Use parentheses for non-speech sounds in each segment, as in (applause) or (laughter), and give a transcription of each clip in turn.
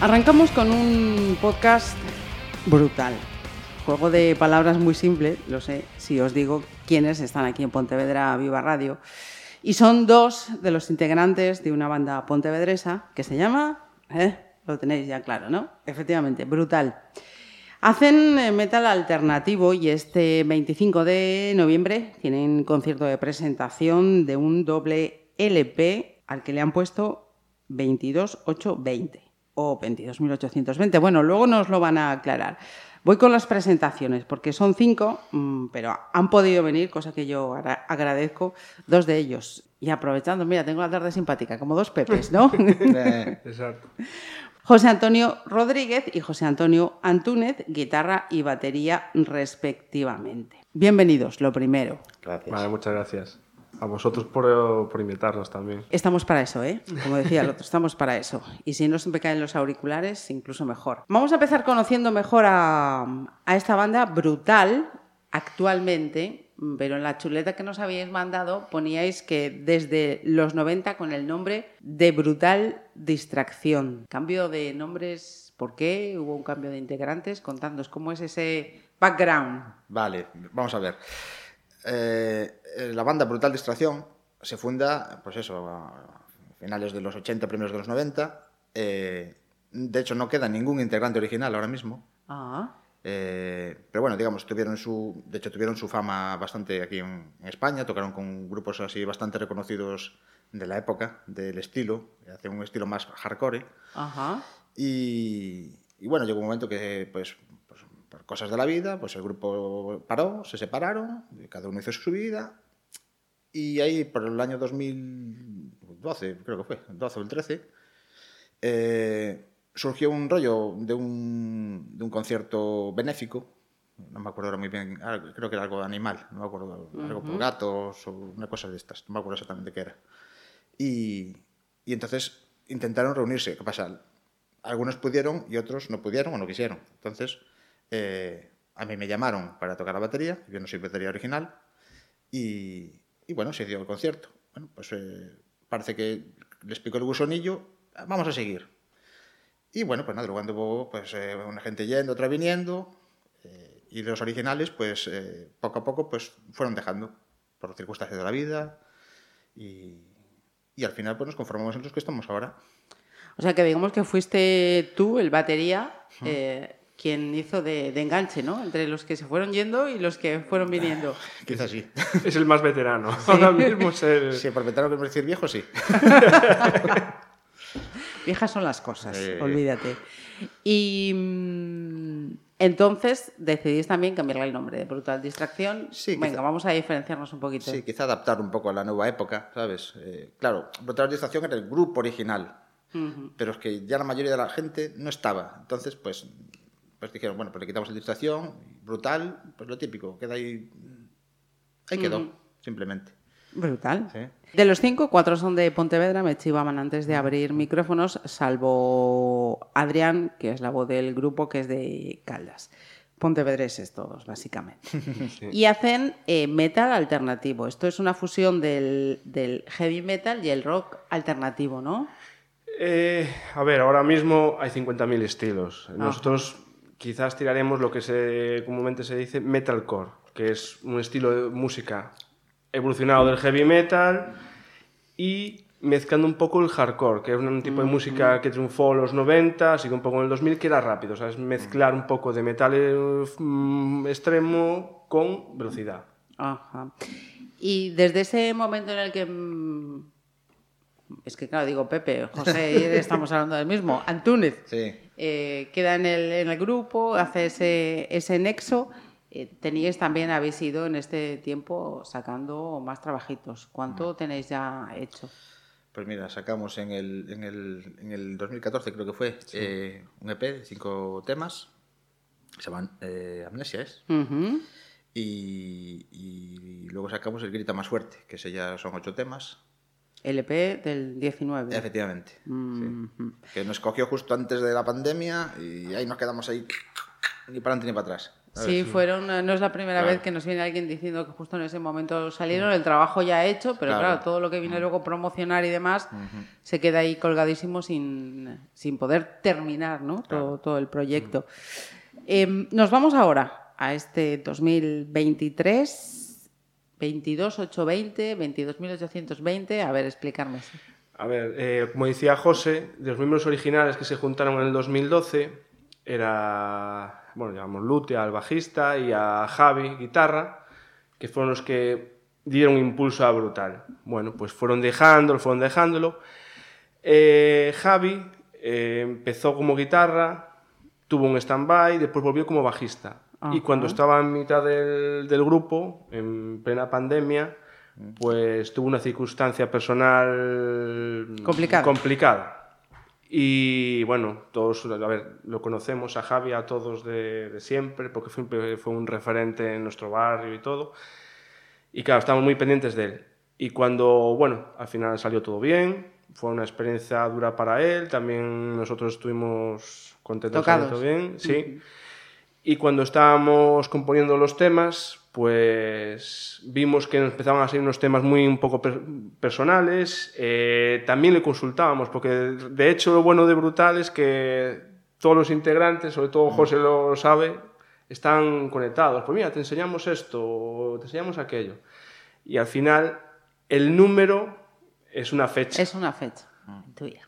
Arrancamos con un podcast brutal. Juego de palabras muy simple, lo sé, si os digo quiénes están aquí en Pontevedra Viva Radio. Y son dos de los integrantes de una banda pontevedresa que se llama, ¿eh? lo tenéis ya claro, ¿no? Efectivamente, brutal. Hacen eh, metal alternativo y este 25 de noviembre tienen concierto de presentación de un doble LP al que le han puesto 22820 o 22.820. Bueno, luego nos lo van a aclarar. Voy con las presentaciones, porque son cinco, mm, pero han podido venir, cosa que yo agradezco, dos de ellos. Y aprovechando, mira, tengo la tarde simpática, como dos pepes, ¿no? (laughs) (laughs) Exacto. José Antonio Rodríguez y José Antonio Antúnez, guitarra y batería respectivamente. Bienvenidos, lo primero. Gracias. Vale, muchas gracias. A vosotros por, por invitarnos también. Estamos para eso, ¿eh? Como decía el otro, estamos para eso. Y si no se me caen los auriculares, incluso mejor. Vamos a empezar conociendo mejor a, a esta banda brutal actualmente, pero en la chuleta que nos habíais mandado poníais que desde los 90 con el nombre de Brutal Distracción. Cambio de nombres, ¿por qué? ¿Hubo un cambio de integrantes? Contadnos cómo es ese background. Vale, vamos a ver. Eh, la banda Brutal Distracción se funda, pues eso, a finales de los 80, primeros de los 90. Eh, de hecho, no queda ningún integrante original ahora mismo. Ah, Eh, pero bueno, digamos, tuvieron su, de hecho tuvieron su fama bastante aquí en, en España, tocaron con grupos así bastante reconocidos de la época, del estilo, hacían un estilo más hardcore. ajá. Y, y bueno, llegó un momento que, pues, por cosas de la vida, pues el grupo paró, se separaron, cada uno hizo su vida. Y ahí, por el año 2012, creo que fue, el 12 o el 13, eh, surgió un rollo de un, de un concierto benéfico. No me acuerdo ahora muy bien, ah, creo que era algo animal, no me acuerdo, algo por gatos o una cosa de estas, no me acuerdo exactamente qué era. Y, y entonces intentaron reunirse. ¿Qué pasa? Algunos pudieron y otros no pudieron o no quisieron. Entonces, eh, a mí me llamaron para tocar la batería, yo no soy batería original, y, y bueno, se dio el concierto. Bueno, pues eh, parece que les picó el gusonillo, vamos a seguir. Y bueno, pues nada, luego anduvo pues, eh, una gente yendo, otra viniendo, eh, y los originales, pues eh, poco a poco, pues fueron dejando por circunstancias de la vida, y, y al final pues nos conformamos en los que estamos ahora. O sea que digamos que fuiste tú, el batería, eh, quien hizo de, de enganche, ¿no? Entre los que se fueron yendo y los que fueron viniendo. (laughs) Quizás sí. Es el más veterano. Ahora mismo es el... Sí, por veterano queremos decir viejo, sí. (laughs) Viejas son las cosas, Eh. olvídate. Y mm, entonces decidís también cambiarle el nombre de Brutal Distracción. Sí, Venga, quizá- vamos a diferenciarnos un poquito. Sí, quizá adaptar un poco a la nueva época, ¿sabes? Eh, claro, Brutal Distracción era el grupo original, pero es que ya la mayoría de la gente no estaba. Entonces, pues, pues dijeron, bueno, pues le quitamos el Distracción, Brutal, pues lo típico, queda ahí... Ahí quedó, simplemente. Brutal. Sí. De los cinco, cuatro son de Pontevedra, me chivaban antes de abrir micrófonos, salvo Adrián, que es la voz del grupo, que es de Caldas. Pontevedreses todos, básicamente. (laughs) Y hacen eh, metal alternativo. Esto es una fusión del, del heavy metal y el rock alternativo, ¿no? Eh, a ver, ahora mismo hay 50.000 estilos. Nosotros quizás tiraremos lo que se, comúnmente se dice metalcore, que es un estilo de música evolucionado del heavy metal y mezclando un poco el hardcore, que es un tipo de música que triunfó en los 90, sigue un poco en el 2000, que era rápido, ¿sabes? Mezclar un poco de metal eh, mm, extremo con velocidad. Ajá. Y desde ese momento en el que... mm, Es que, claro, digo Pepe, José, y estamos hablando del mismo. Antúnez. Sí. eh, queda en el, en el grupo, hace ese, ese nexo. Eh, teníais también, habéis ido en este tiempo sacando más trabajitos. ¿Cuánto tenéis ya hecho? Pues mira, sacamos en el, en el, en el 2014, creo que fue, eh, un EP de cinco temas, se llaman eh, Amnesia. Y, y luego sacamos el Grita Más Fuerte, que ese ya son ocho temas. LP del 19. Efectivamente. sí. Ujú. Que nos cogió justo antes de la pandemia y ahí nos quedamos ahí ni para adelante ni para atrás. Sí, fueron, eh, no es la primera Claro. vez que nos viene alguien diciendo que justo en ese momento salieron, el trabajo ya hecho, pero claro, Claro. todo lo que viene luego promocionar y demás se queda ahí colgadísimo sin, sin poder terminar ¿no? todo, todo el proyecto. Eh, nos vamos ahora a este 2023, 22820, 22.820, a ver, explicarme. A ver, eh, como decía José, de los miembros originales que se juntaron en el 2012, era, bueno, llamamos Lute al bajista y a Javi, guitarra, que fueron los que dieron impulso a Brutal. Bueno, pues fueron dejándolo, fueron dejándolo. Eh, Javi eh, empezó como guitarra, tuvo un stand-by, después volvió como bajista. Y Ajá. cuando estaba en mitad del, del grupo, en plena pandemia, pues tuvo una circunstancia personal Complicada. complicada. Y bueno, todos, a ver, lo conocemos a Javi, a todos de, de siempre, porque fue, fue un referente en nuestro barrio y todo. Y claro, estamos muy pendientes de él. Y cuando, bueno, al final salió todo bien, fue una experiencia dura para él, también nosotros estuvimos contentos de todo bien, sí. Y cuando estábamos componiendo los temas, pues vimos que empezaban a salir unos temas muy un poco per- personales. eh, también le consultábamos, porque de hecho lo bueno de Brutal es que todos los integrantes, sobre todo José lo sabe, están conectados. Pues mira, te enseñamos esto, te enseñamos aquello. Y al final, el número es una fecha. Es una fecha tuya.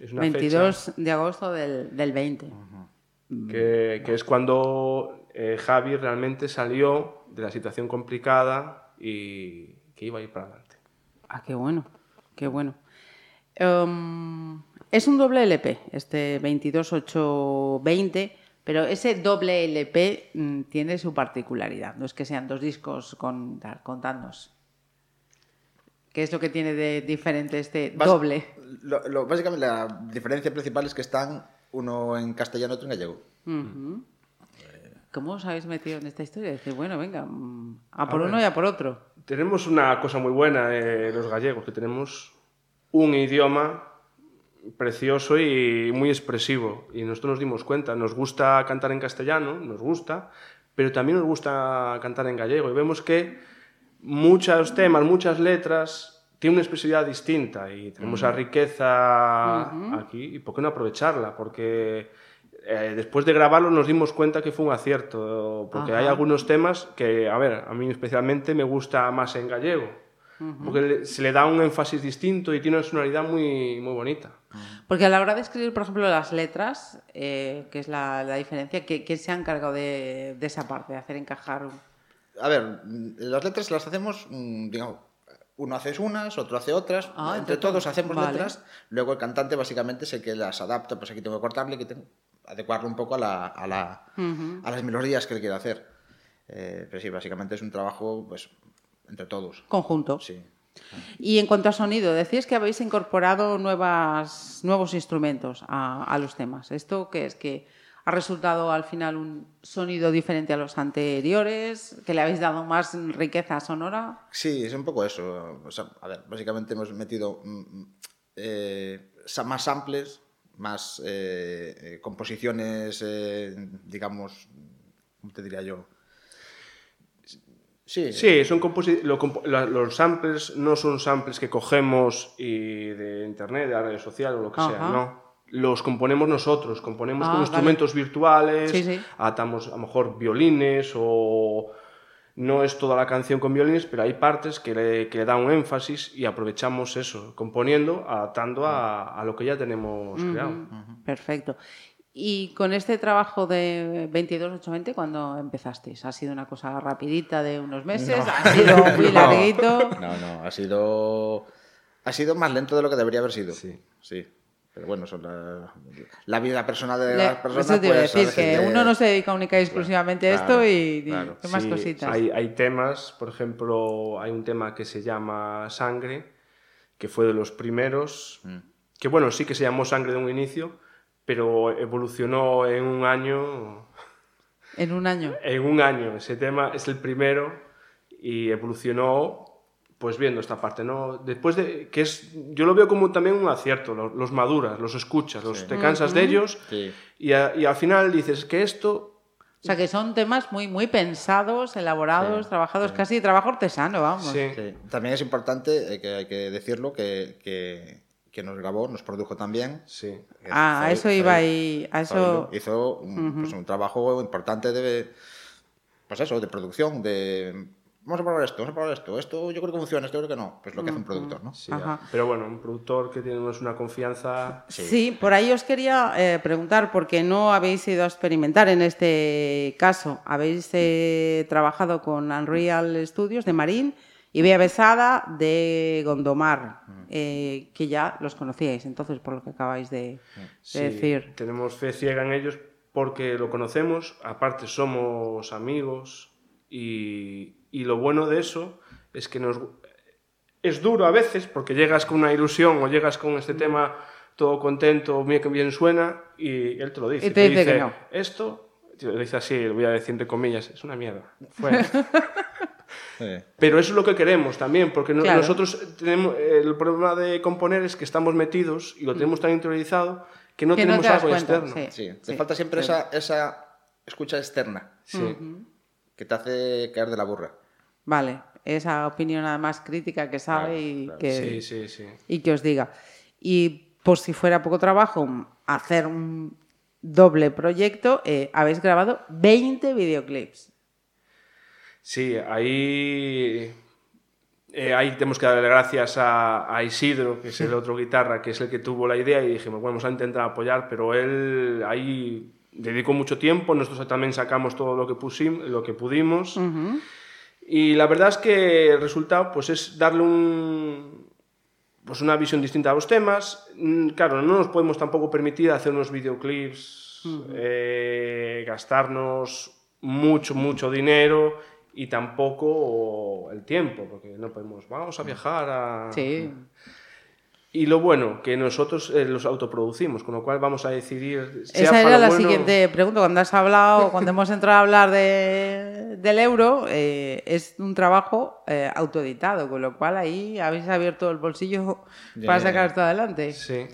Es una 22 de agosto del, del 20. Que, que es cuando eh, Javi realmente salió de la situación complicada y que iba a ir para adelante. Ah, qué bueno, qué bueno. Em, es un doble LP, este 22820, pero ese doble LP mm, tiene su particularidad. No es que sean dos discos con, contadnos. ¿Qué es lo que tiene de diferente este doble? Lo, lo- básicamente la diferencia principal es que están uno en castellano y otro en gallego. Ujú. ¿Cómo os habéis metido en esta historia? Decir, bueno, venga, mm, a por uno y a por otro. Tenemos una cosa muy buena eh, los gallegos, que tenemos un idioma precioso y muy expresivo. Y nosotros nos dimos cuenta, nos gusta cantar en castellano, nos gusta, pero también nos gusta cantar en gallego. Y vemos que muchos temas, muchas letras tienen una expresividad distinta y tenemos esa riqueza aquí. ¿Y por qué no aprovecharla? Porque eh, después de grabarlo nos dimos cuenta que fue un acierto, porque hay Ajá. algunos temas que, a ver, a mí especialmente me gusta más en gallego, porque se le da un énfasis distinto y tiene una sonoridad muy, muy bonita. Porque a la hora de escribir, por ejemplo, las letras, eh, que es la, la diferencia, ¿qué, qué se ha encargado de, de esa parte, de hacer encajar? un- A ver, mm, las letras las hacemos, mm, digamos, uno hace unas, otro hace otras, Ah, entre todos hacemos Vale. letras, luego el cantante básicamente es el que las adapta, pues aquí tengo que cortarle, que tengo adecuarlo un poco a, la, a, la- a las melodías que él quiere hacer. Eh, pero sí, básicamente es un trabajo pues entre todos. Conjunto. Sí. Y en cuanto a sonido, decís que habéis incorporado nuevas, nuevos instrumentos a, a los temas. ¿Esto qué es? ¿Que ha resultado al final un sonido diferente a los anteriores? ¿Que le habéis dado más riqueza sonora? Sí, es un poco eso. O sea, a ver, básicamente hemos metido mm, mm, eh, más samples, más eh, eh, composiciones, eh, digamos, ¿cómo te diría yo? Sí, Sí, son lo la- los samples no son samples que cogemos y de internet, de la red social o lo que sea, no. Los componemos nosotros, componemos Ah, con vale. instrumentos virtuales, Sí, sí. atamos a lo mejor violines o no es toda la canción con violines, pero hay partes que le, que le dan un énfasis y aprovechamos eso, componiendo, adaptando a, a lo que ya tenemos creado. Perfecto. Y con este trabajo de 22-820, ¿cuándo empezasteis? ¿Ha sido una cosa rapidita de unos meses? ¿Ha sido (laughs) muy No. larguito? No, no, ha sido, ha sido más lento de lo que debería haber sido. Sí. Sí. Pero bueno, son la, la vida personal de Le- las personas. eso te iba a pues, decir, que uno no se dedica única y exclusivamente a esto claro, y, y claro. ¿qué más Sí, cositas? Hay, hay temas, por ejemplo, hay un tema que se llama Sangre, que fue de los primeros, Mm. que bueno, sí que se llamó Sangre de un inicio, pero evolucionó en un año. En un año. En un año, ese tema es el primero y evolucionó pues viendo esta parte, ¿no? Después de que es yo lo veo como también un acierto, los, los maduras, los escuchas, los te cansas de ellos Sí. y, a- y al final dices que esto O sea, que son temas muy, muy pensados, elaborados, trabajados, casi trabajo artesano, vamos. sí, Sí. También es importante, eh, que hay que decirlo, que, que, que nos grabó, nos produjo también. sí. Ah, a eso iba ahí, a eso... Hizo un, pues, un trabajo importante de, pues eso, de producción, de vamos a probar esto, vamos a probar esto, esto yo creo que funciona, esto yo creo que no, pues lo que hace un productor, ¿no? Sí, Ajá. Pero bueno, un productor que tiene una confianza. Sí. por ahí os quería eh, preguntar, porque no habéis ido a experimentar en este caso. Habéis eh, trabajado con Unreal Studios de Marín y Bea Besada de Gondomar, eh, que ya los conocíais, entonces, por lo que acabáis de, de Sí, decir. Tenemos fe ciega en ellos porque lo conocemos, aparte somos amigos y, y lo bueno de eso es que nos. Es duro a veces porque llegas con una ilusión o llegas con este tema todo contento, mira que bien suena, y él te lo dice. Y te dice que no. Esto, te lo dice así, lo voy a decir entre comillas, es una mierda. Fuera. (laughs) Sí. Pero eso es lo que queremos también, porque no- Claro. nosotros tenemos el problema de componer es que estamos metidos y lo tenemos tan interiorizado que no Que no tenemos te das algo cuenta, externo. sí. Sí, te falta siempre sí. esa, esa escucha externa Sí. Que te hace caer de la burra. Vale, esa opinión además crítica que sabe Claro, y, claro. que, sí, sí, sí. y que os diga. Y por si fuera poco trabajo, hacer un doble proyecto, eh, habéis grabado 20 videoclips. Sí, ahí, eh, ahí tenemos que darle gracias a, a Isidro, que es el otro guitarra, que es el que tuvo la idea y dijimos, bueno, vamos a intentar apoyar, pero él ahí dedicó mucho tiempo, nosotros también sacamos todo lo que, pusim- lo que pudimos. Y la verdad es que el resultado pues, es darle un, pues una visión distinta a los temas. Mm, Claro, no nos podemos tampoco permitir hacer unos videoclips, eh, gastarnos mucho, mucho dinero y tampoco el tiempo, porque no podemos, vamos a viajar a... Sí. Y lo bueno, que nosotros eh, los autoproducimos, con lo cual vamos a decidir... sea Esa era la bueno- siguiente pregunta. Cuando has hablado, cuando hemos entrado a hablar de- del euro, eh, es un trabajo eh, autoeditado, con lo cual ahí habéis abierto el bolsillo para sacar esto adelante. Sí.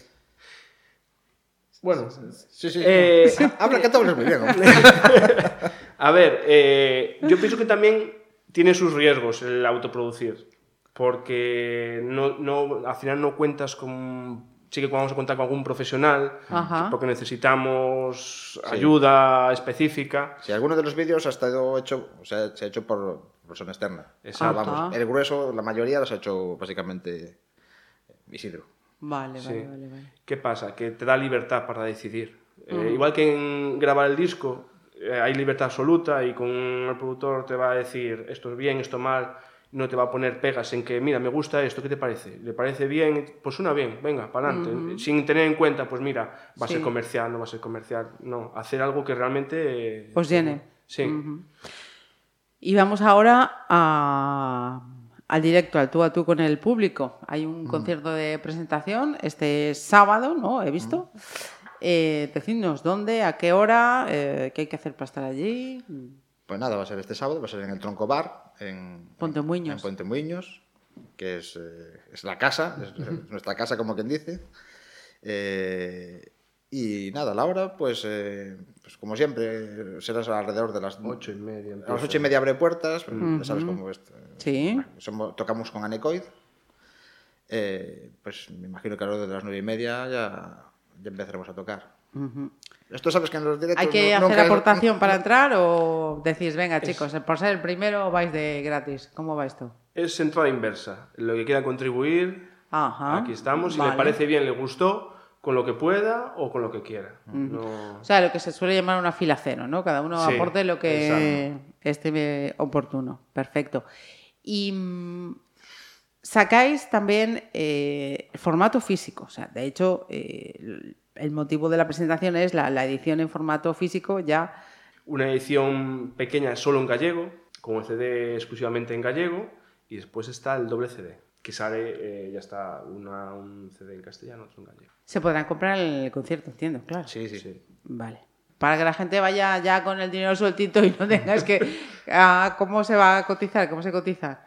Bueno, Sí, sí. Eh, (laughs) Habla que te hablas muy bien. (laughs) A ver, eh, yo pienso que también tiene sus riesgos el autoproducir, porque no, no, al final no cuentas con... Sí que vamos a contar con algún profesional, Ajá. porque necesitamos ayuda específica. Si alguno de los vídeos ha estado hecho, o sea, se ha hecho por persona externa. Exacto. Vamos, Ajá. el grueso, la mayoría los ha hecho básicamente Isidro. Vale, Sí. vale, vale, vale. ¿Qué pasa? Que te da libertad para decidir. Eh, igual que en grabar el disco, eh, hay libertad absoluta y con el productor te va a decir esto es bien, esto mal, no te va a poner pegas en que, mira, me gusta esto, ¿qué te parece? ¿Le parece bien? Pues suena bien, venga, para adelante. Sin tener en cuenta, pues mira, va a ser comercial, no va a ser comercial. No, hacer algo que realmente... eh, Os llene. Sí. Y vamos ahora a- al directo, al tú a tú con el público. Hay un concierto de presentación este sábado, ¿no? He visto. Eh, decidnos dónde, a qué hora, eh, qué hay que hacer para estar allí. Pues nada, va a ser este sábado, va a ser en el Tronco Bar, en Puente Muiños. En que es, eh, es la casa, es nuestra casa como quien dice. Eh, y nada, la hora, pues, eh, pues como siempre, será alrededor de las Ocho y media. A las ocho y media abre puertas, pues, ya sabes cómo es. Sí. Bueno, somos- tocamos con Anecoid. Eh, pues me imagino que alrededor de las nueve y media ya, ya empezaremos a tocar. Esto sabes que en los directos... ¿Hay que no- hacer nunca- aportación para (laughs) entrar o decís, venga chicos, por ser el primero vais de gratis? ¿Cómo va esto? Es entrada inversa. Lo que quiera contribuir, Ajá. aquí estamos. Si Vale. le parece bien, le gustó, con lo que pueda o con lo que quiera. No... O sea, lo que se suele llamar una fila cero, ¿no? Cada uno Sí, aporte lo que esté oportuno. Perfecto. Y mm, sacáis también eh, formato físico. O sea, de hecho, eh, el- motivo de la presentación es la, la edición en formato físico ya. una edición pequeña solo en gallego, con el CD exclusivamente en gallego, y después está el doble CD, que sale, eh, ya está una, un CD en castellano, otro en gallego. Se podrán comprar en el concierto, entiendo, claro. Sí, sí, sí. Vale. Para que la gente vaya ya con el dinero sueltito y no tengas que... (laughs) ah, ¿Cómo se va a cotizar? ¿Cómo se cotiza?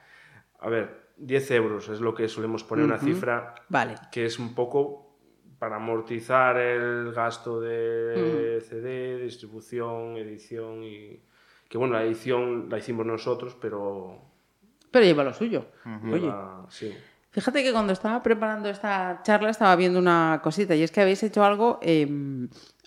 A ver, 10 euros es lo que solemos poner una cifra Vale. que es un poco para amortizar el gasto de CD, distribución, edición y... Que bueno, la edición la hicimos nosotros, pero... Pero lleva lo suyo. Oye. lleva- sí. Fíjate que cuando estaba preparando esta charla estaba viendo una cosita y es que habéis hecho algo eh,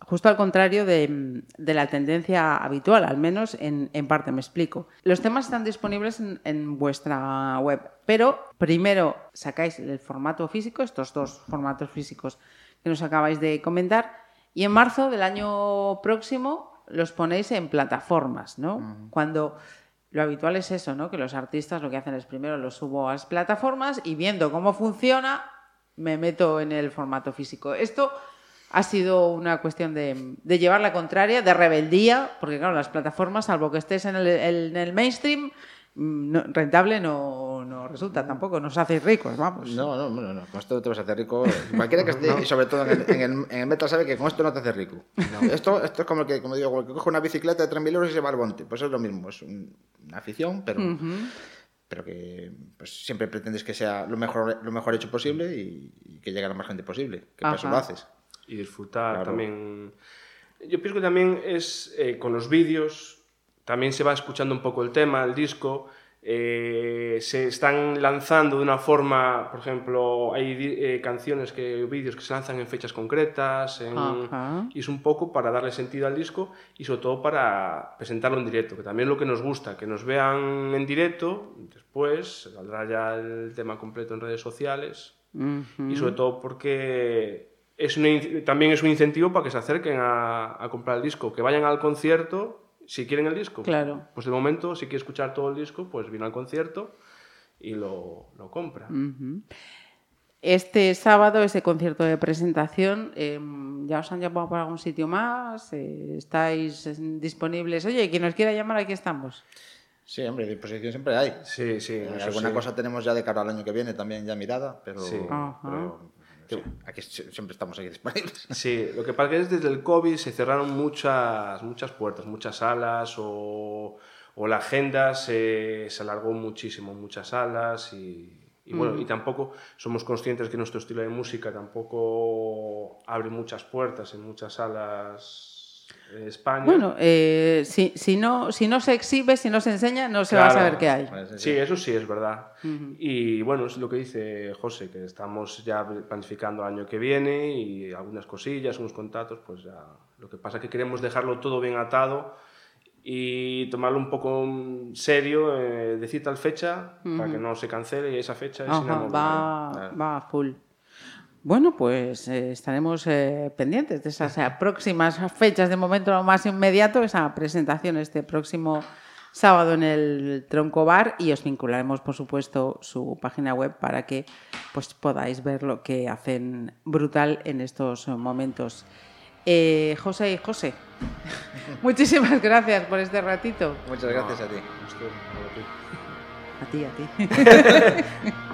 justo al contrario de, de la tendencia habitual, al menos en, en parte, me explico. Los temas están disponibles en, en vuestra web, pero primero sacáis el formato físico, estos dos formatos físicos que nos acabáis de comentar, y en marzo del año próximo los ponéis en plataformas, ¿no? Cuando lo habitual es eso, ¿no? Que los artistas lo que hacen es primero los subo a las plataformas y viendo cómo funciona, me meto en el formato físico. Esto ha sido una cuestión de, de llevar la contraria, de rebeldía, porque claro, las plataformas, salvo que estés en el, el- en el mainstream, mm, no- rentable no, no resulta tampoco, nos hacéis ricos, vamos. No, no, no, no, con esto no te vas a hacer rico. Cualquiera que (laughs) esté, y sobre todo en el, en, el, en el meta, sabe que con esto no te haces rico. Esto, esto es como el que, como digo, el que coge una bicicleta de 3.000 euros y se va al monte. Pues es lo mismo, es un- una afición, pero, pero que pues, siempre pretendes que sea lo mejor, lo mejor hecho posible y, y que llegue a la más gente posible. Que para eso Ajá. lo haces. Y disfrutar Claro. también. Yo pienso que también es eh, con los vídeos, también se va escuchando un poco el tema, el disco. eh, se están lanzando de una forma, por ejemplo, hay eh, canciones que vídeos que se lanzan en fechas concretas en- y es un poco para darle sentido al disco y sobre todo para presentarlo en directo, que también es lo que nos gusta, que nos vean en directo, después saldrá ya el tema completo en redes sociales y sobre todo porque es in- también es un incentivo para que se acerquen a, a comprar el disco, que vayan al concierto si quieren el disco. Claro. Pues de momento, si quiere escuchar todo el disco, pues viene al concierto y lo, lo compra. Este sábado, ese concierto de presentación, eh, ¿ya os han llamado por algún sitio más? Eh, ¿Estáis disponibles? Oye, quien nos quiera llamar, aquí estamos. Sí, hombre, disposición siempre hay. Sí, sí. Eh, alguna sí. cosa tenemos ya de cara al año que viene también ya mirada, pero, Sí. Sí, aquí si- siempre estamos aquí (laughs) disponibles. Sí, lo que pasa es que desde el COVID se cerraron muchas, muchas puertas, muchas salas o, o la agenda se, se alargó muchísimo, muchas salas y, y bueno, y tampoco somos conscientes que nuestro estilo de música tampoco abre muchas puertas en muchas salas España. Bueno, eh, si, si, no, si no se exhibe, si no se enseña, no se va a Claro. saber qué hay. Sí, eso sí es verdad. Y bueno, es lo que dice José, que estamos ya planificando el año que viene y algunas cosillas, unos contactos, pues ya. Lo que pasa es que queremos dejarlo todo bien atado y tomarlo un poco serio, eh, decir tal fecha para que no se cancele y esa fecha es inamovible. va, va a full. Bueno, pues eh, estaremos eh, pendientes de esas eh, próximas fechas. De momento, lo más inmediato, esa presentación este próximo sábado en el Tronco Bar y os vincularemos, por supuesto, su página web para que pues, podáis ver lo que hacen brutal en estos momentos. Eh, José y José, (laughs) muchísimas gracias por este ratito. Muchas gracias a ti. A ti. A ti, (laughs)